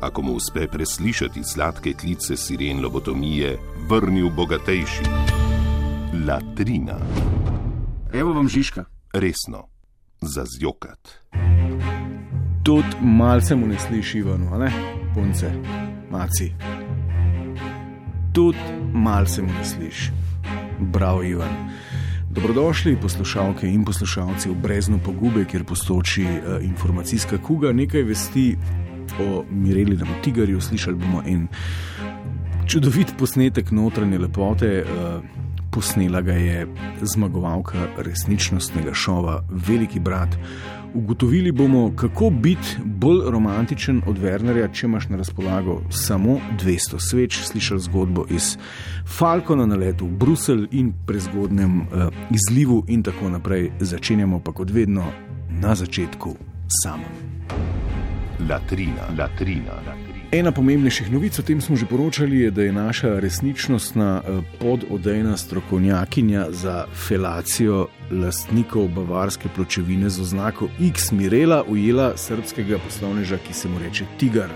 ako mu uspe preslišati sladke klice siren lobotomije, vrnil bogatejši. Latrina. Evo vam Žižka. Resno, za zjokat. Tudi malce mu ne sliši ven, ne? punce, maci. Tudi malce mu ne sliši. Bravo, Ivan. Dobrodošli, poslušalke in poslušalci v Breznu pogube, kjer postoči uh, informacijska kuga. Nekaj vesti o Mirelinem tigarju, slišali bomo en čudovit posnetek notranje lepote. Uh, posnela ga je zmagovalka resničnostnega šova Veliki brat. Ugotovili bomo, kako biti bolj romantičen od Wernerja, če imaš na razpolago samo 200 sveč. Slišali zgodbo iz Falkona na letu v Bruselj in prezgodnem uh, izlivu, in tako naprej. Začenjamo pa kot vedno na začetku samem. Latrina, latrina, latrina. Ena pomembnejših novic, o tem smo že poročali, je, da je naša resničnostna pododejna strokovnjakinja za felacijo lastnikov bavarske pločevine z oznako X Mirela ujela srpskega poslovneža, ki se mu reče Tigar.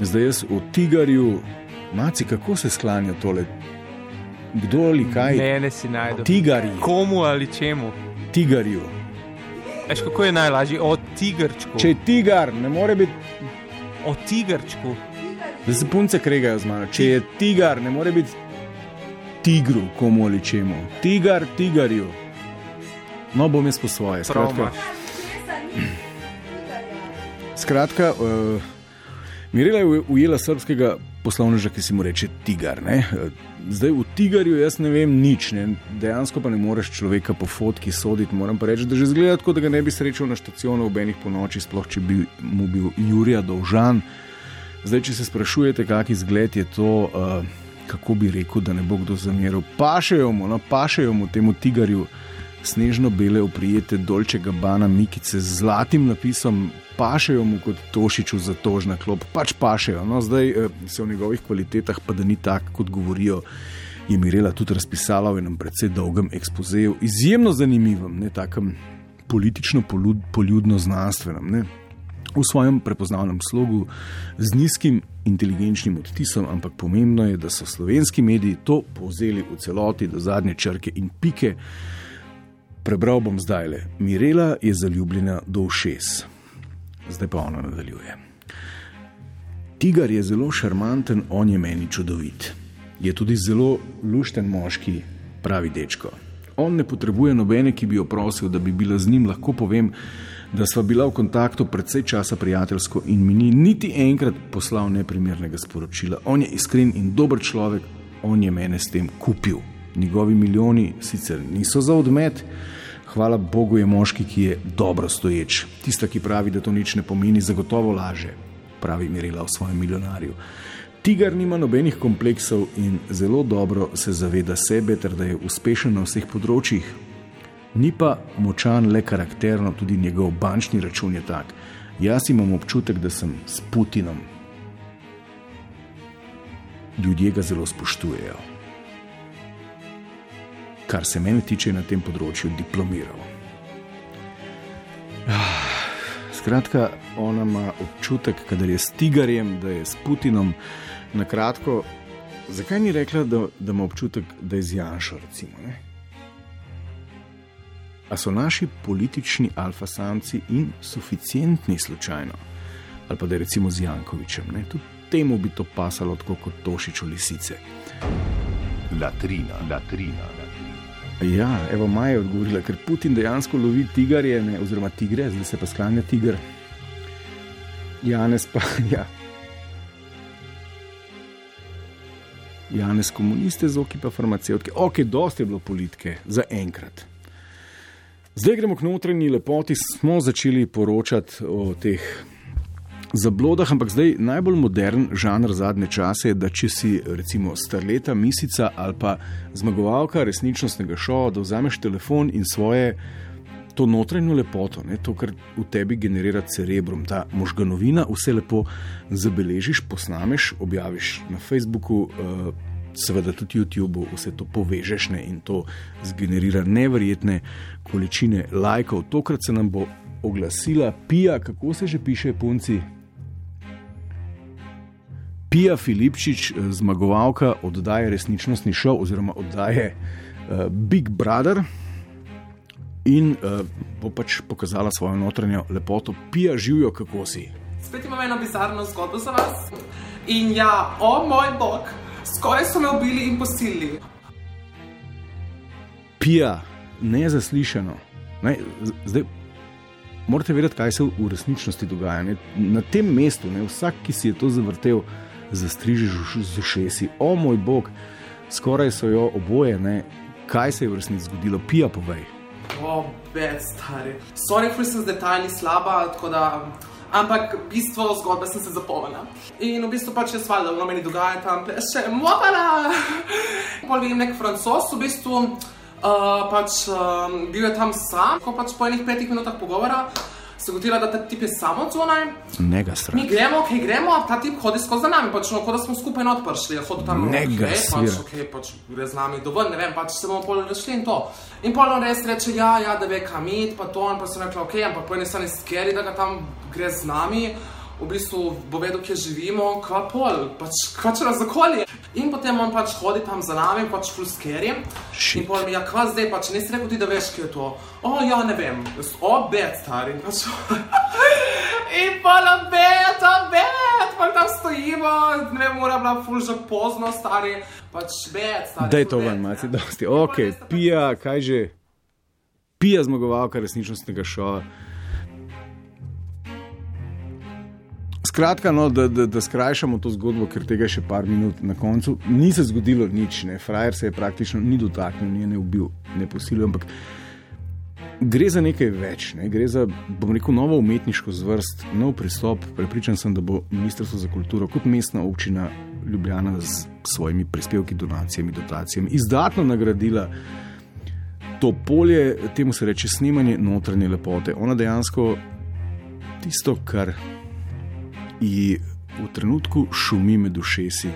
Zdaj jaz o Tigarju, maci, kako se sklanja tole? Kdo ali kaj? Mene si najdemo. Tigarji. Komu ali čemu? Tigarju. Veš, kako je najlažje? O tigrčku. Če je tigar, ne more biti. O tigrčku. Da se punce kregajo z mano. Če je tigar, ne more biti tigru, komu ali čemu. Tigar, tigarju. No, bom jaz po svoje. Skratka, skratka uh, Mirela je ujela srpskega poslovneža, ki se mu reče Tigar. Ne? Zdaj v Tigarju jaz ne vem nič, ne? dejansko pa ne moreš človeka po fotki soditi. Moram pa reči, da že zgleda tako, da ga ne bi srečal na stacionu ob enih po noči, sploh če bi mu bil Jurija dolžan. Zdaj, če se sprašujete, kak izgled je to, uh, kako bi rekel, da ne bo kdo zameril, pašejo mu, no, pašejo mu temu Tigarju. Snežno-bele oprijete dolče gabana Mikice z zlatim napisom, pašejo mu kot Tošiču za tožna klop, pač pašejo. No, zdaj se v njegovih kvalitetah, pa da ni tako, kot govorijo, je Mirela tudi razpisala v enem precej dolgem ekspozeju, izjemno zanimivem, ne takem politično-poljudno-znanstvenem. Ne. V svojem prepoznavnem slogu, z nizkim inteligenčnim odtisom, ampak pomembno je, da so slovenski mediji to povzeli v celoti do zadnje črke in pike. Prebral bom zdaj le. Mirela je zaljubljena do všes. Zdaj pa ona nadaljuje. Tigar je zelo šarmanten, on je meni čudovit. Je tudi zelo lušten moški, pravi dečko. On ne potrebuje nobene, ki bi jo prosil, da bi bila z njim, lahko povem, da sva bila v kontaktu predvsej časa prijateljsko in mi ni niti enkrat poslal neprimernega sporočila. On je iskren in dober človek, on je mene s tem kupil. Njegovi milijoni sicer niso za odmet, hvala Bogu je moški, ki je dobro stoječ. Tista, ki pravi, da to nič ne pomeni, zagotovo laže, pravi Mirela o svojem milijonarju. Tigar nima nobenih kompleksov in zelo dobro se zaveda sebe, ter da je uspešen na vseh področjih. Ni pa močan le karakterno, tudi njegov bančni račun je tak. Jaz imam občutek, da sem s Putinom. Ljudje ga zelo spoštujejo kar se mene tiče na tem področju, diplomiral. Skratka, ona ima občutek, da je s Tigarjem, da je s Putinom. Na kratko, zakaj ni rekla, da, da ima občutek, da je z Janšo? Recimo, A so naši politični alfasamci insuficientni slučajno? Ali pa da je recimo z Jankovičem? Ne? Tudi temu bi to pasalo, kot Tošič v lisice. Latrina, latrina. Ja, evo Maja je odgovorila, ker Putin dejansko lovi tigarje, ne, oziroma tigre, zdaj se pa sklanja tiger. Janes pa, ja. Janes komuniste, zoki pa farmacevtke. Ok, dosti je bilo politike, za enkrat. Zdaj gremo k notranji lepoti. Smo začeli poročati o teh zablodah, ampak zdaj najbolj modern žanr zadnje čase je, da če si recimo starleta, misica ali pa zmagovalka resničnostnega šova, da vzameš telefon in svoje. To notranjo lepoto, ne, to, kar v tebi generira cerebrum, ta možganovina, vse lepo zabeležiš, posnameš, objaviš na Facebooku, uh, seveda tudi YouTube, vse to povežeš ne, in to zgenerira neverjetne količine lajkov. Tokrat se nam bo oglasila Pija, kako se že piše, punci. Pija Filipčič, eh, zmagovalka oddaje Resničnostni šov oziroma oddaje uh, Big Brother. In uh, bo pač pokazala svojo notranjo lepoto, pija živijo, kako si. Spet imamo eno bizarno zgodbo za vas. In ja, o moj bog, skoraj so me ubili in posilili. Pija, nezaslišano. Ne, zdaj, morate vedeti, kaj se v resničnosti dogaja. Ne. Na tem mestu, ne, vsak, ki si je to zavrtel, zastrižiš z ušesi. O moj bog, skoraj so jo oboje. Ne. Kaj se je v resnici zgodilo? Pija, povej. O, bed, stari. Sorry, ker sem z detajli slaba, tako da. Ampak bistvo zgodbe sem se zapomnila. In v bistvu pač je sval, da v meni dogaja tam še mopala. Pol vidim nek francos, v bistvu uh, pač um, bil je tam sam, ko pač po enih petih minutah pogovora. Se gotila, da ta tip je samo zunaj. Nega strah. Mi gremo, ok, gremo, a ta tip hodi skozi nami, pač no, kot da smo skupaj not prišli, je hodil tam Nega okay, pač, svira. ok, pač gre z nami dovolj, ne vem, pač se bomo pol rešili in to. In pol on res reče, ja, ja, da ve kam iti, pa to, in pa sem rekla, ok, ampak po eni strani skeri, da ga tam gre z nami. V bistvu bo vedel, kje živimo, kva pol, pač kva če nas zakolje. In potem on pač hodi tam za nami, pač full scary. Shit. In pol mi, ja, kva zdaj, pač nisi rekel ti, da veš, kje je to. O, ja, ne vem, Jaz, o, bed, stari. Pač, in pol obed, obed, pol tam stojimo, ne vem, ura bila full že pozno, stari. Pač bed, stari. Da je to ven, maci, dosti. Ok, pija, kaj že? Pija zmagovalka resničnostnega šova. Skratka, no, da, da, da skrajšamo to zgodbo, ker tega je še par minut na koncu. Ni se zgodilo nič, ne. frajer se je praktično ni dotaknil, ni je ne ubil, ne posilil, ampak gre za nekaj več. Ne. Gre za, bom rekel, novo umetniško zvrst, nov pristop. Prepričan sem, da bo Ministrstvo za kulturo kot mestna občina Ljubljana z svojimi prispevki, donacijami, dotacijami izdatno nagradila to polje, temu se reče snemanje notranje lepote. Ona dejansko tisto, kar ji v trenutku šumi med ušesi,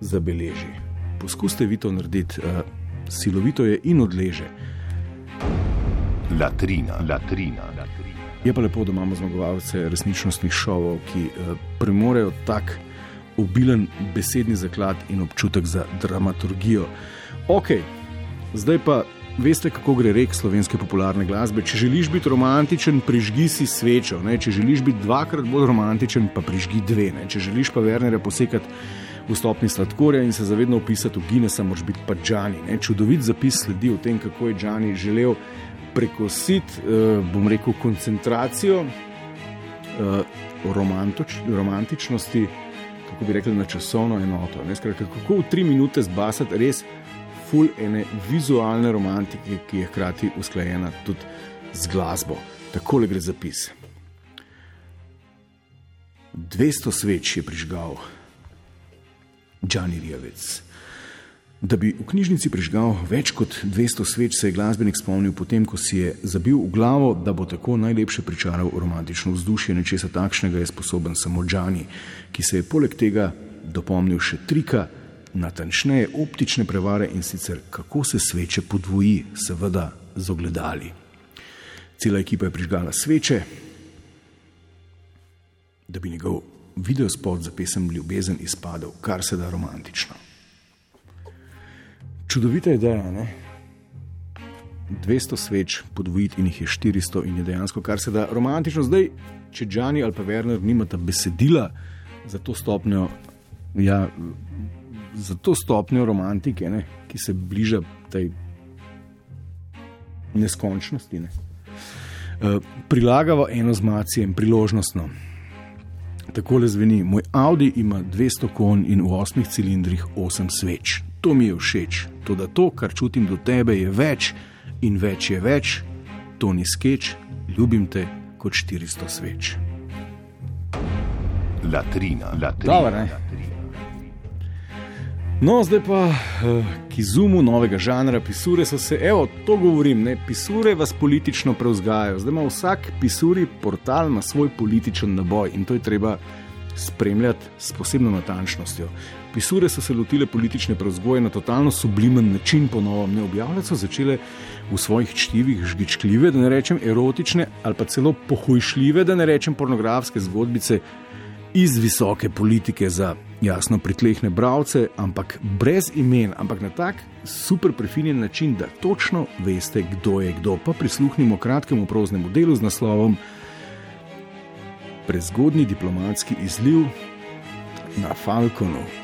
zabeleži. Poskusite vi to narediti, uh, silovito je in odleže. Latrina, latrina, latrina. Je pa lepo, da imamo zmagovalce resničnostnih šovov, ki uh, premorejo tak obilen besedni zaklad in občutek za dramaturgijo. Ok, zdaj pa veste, kako gre rek slovenske popularne glasbe. Če želiš biti romantičen, prižgi si svečo. Ne? Če želiš biti dvakrat bolj romantičen, pa prižgi dve. Ne? Če želiš pa Wernerja posekati v stopni sladkorja in se zavedno upisati v Guinnessa, moraš biti pa Džani. Ne? Čudovit zapis sledi o tem, kako je Džani želel prekositi, eh, bom rekel, koncentracijo eh, romantoč, romantičnosti, kako bi rekli, na časovno enoto. Ne? Skratka, kako v tri minute zbasati res ful ene vizualne romantike, ki je hkrati usklajena tudi z glasbo. Takole gre zapis. 200 sveč je prižgal Džani Rijavec. Da bi v knjižnici prižgal več kot 200 sveč, se je glasbenik spomnil potem, ko si je zabil v glavo, da bo tako najlepše pričaral romantično vzdušje. Nečesa takšnega je sposoben samo Džani, ki se je poleg tega dopomnil še trika, natančneje optične prevare in sicer kako se sveče podvoji, seveda z ogledali. Cela ekipa je prižgala sveče, da bi njegov videospot za pesem Ljubezen izpadel kar se da romantično. Čudovita ideja, ne? 200 sveč podvojiti in jih je 400 in je dejansko kar se da romantično. Zdaj, če Džani ali pa Werner nimata besedila za to stopnjo, ja, za to stopnjo romantike, ne, ki se bliža tej neskončnosti. Ne. Uh, prilagava eno z macijem, priložnostno. Takole zveni: Moj Audi ima 200 konj in v osmih cilindrih 8 sveč. To mi je všeč. Toda to, kar čutim do tebe, je več in več je več. To ni skeč, ljubim te kot 400 sveč. Latrina, latrina. Dobar, ne? No, zdaj pa uh, k izumu novega žanra, pisure so se, evo, to govorim, ne, pisure vas politično prevzgajajo. Zdaj ima vsak pisuri portal na svoj političen naboj in to je treba spremljati s posebno natančnostjo. Pisure so se lotile politične prevzgoje na totalno sublimen način, ponovno ne objavljati, so začele v svojih čtivih žgičkljive, da ne rečem erotične ali pa celo pohujšljive, da ne rečem pornografske zgodbice iz visoke politike za jasno pritlehne bralce, ampak brez imen, ampak na tak super prefinjen način, da točno veste, kdo je kdo. Pa prisluhnimo kratkemu proznemu delu z naslovom Prezgodni diplomatski izliv na Falkonu.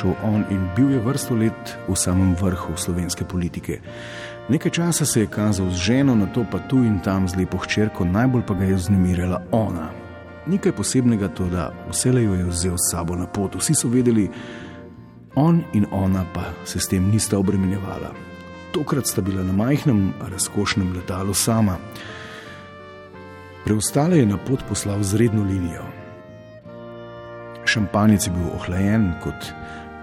Kamorkoli je šel on, in bil je vrsto let v samem vrhu slovenske politike. Nekaj časa se je kazal z ženo, na to pa tu in tam z lepo hčerko, najbolj pa ga je vznemirjala ona. Nekaj posebnega to, da vse jo je vzel s sabo na pot. Vsi so vedeli, on in ona pa se s tem nista obremenjevala. Tokrat sta bila na majhnem, razkošnem letalu sama. Preostale je na pot poslal z redno linijo. Šampanjec je bil ohlajen, kot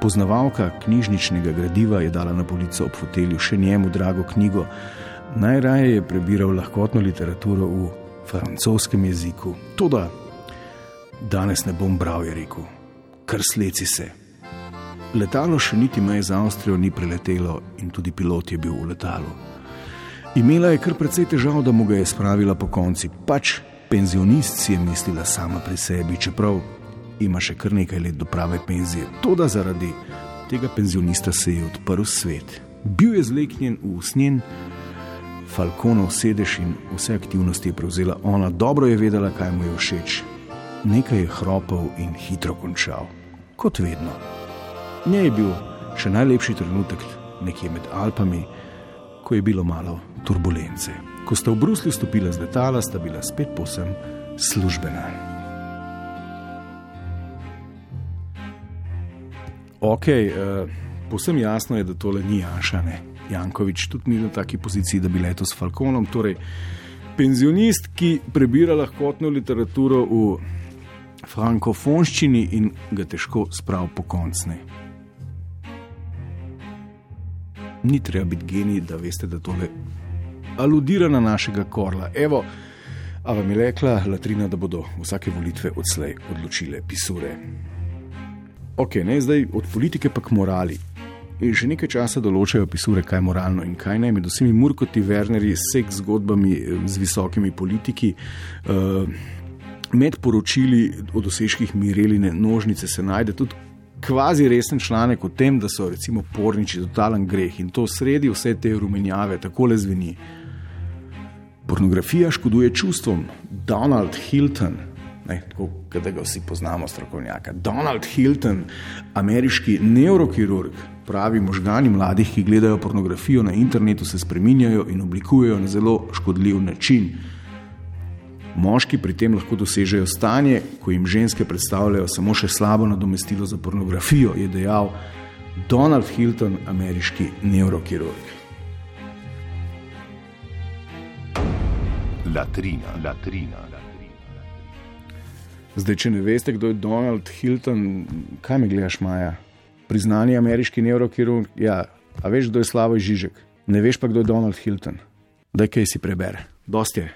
poznavalka knjižničnega gradiva je dala na polico ob fotelju še njemu drago knjigo. Najraje je prebiral lahkotno literaturo v francoskem jeziku. Toda danes ne bom bral, je rekel, kar sleci se. Letalo še niti meje za Avstrijo ni preletelo in tudi pilot je bil v letalu. Imela je kar precej težav, da mu ga je spravila po konci, pač penzionist si je mislila sama pri sebi, čeprav ima še kar nekaj let do prave penzije. Toda zaradi tega penzionista se je odprl svet. Bil je zleknjen v usnjen, falkonov sedež in vse aktivnosti je prevzela ona, dobro je vedela, kaj mu je všeč. Nekaj je hropal in hitro končal, kot vedno. Njej je bil še najlepši trenutek nekje med Alpami, ko je bilo malo turbulence. Ko sta v Bruslju stopila z letala, sta bila spet posem službena. Ok, uh, posem jasno je, da tole ni Janša, ne. Jankovič tudi ni na taki poziciji, da bi letel s Falkonom. Torej, penzionist, ki prebira lahkotno literaturo v frankofonščini in ga težko spravi po koncne. Ni treba biti genij, da veste, da tole aludira na našega korla. Evo, a vam je rekla Latrina, da bodo vsake volitve odslej odločile pisure. Ok, ne zdaj od politike pa k morali. In že nekaj časa določajo pisure, kaj je moralno in kaj ne. Med vsemi murkoti, vernerji, seks zgodbami z visokimi politiki, uh, med poročili o dosežkih Mireline nožnice se najde tudi kvazi resen članek o tem, da so recimo porniči totalen greh in to sredi vse te rumenjave, tako le zveni. Pornografija škoduje čustvom. Donald Hilton, kot da ga vsi poznamo, strokovnjaka. Donald Hilton, ameriški neurokirurg, pravi, možgani mladih, ki gledajo pornografijo na internetu, se spreminjajo in oblikujejo na zelo škodljiv način. Moški pri tem lahko dosežejo stanje, ko jim ženske predstavljajo samo še slabo nadomestilo za pornografijo, je dejal Donald Hilton, ameriški neurokirurg. Latrina, latrina. Zdaj, če ne veste, kdo je Donald Hilton, kaj mi gledaš, Maja? Priznani ameriški neurokirurg, ja, a veš, kdo je Slavoj Žižek, ne veš pa, kdo je Donald Hilton. Daj, kaj si prebere, dosti je.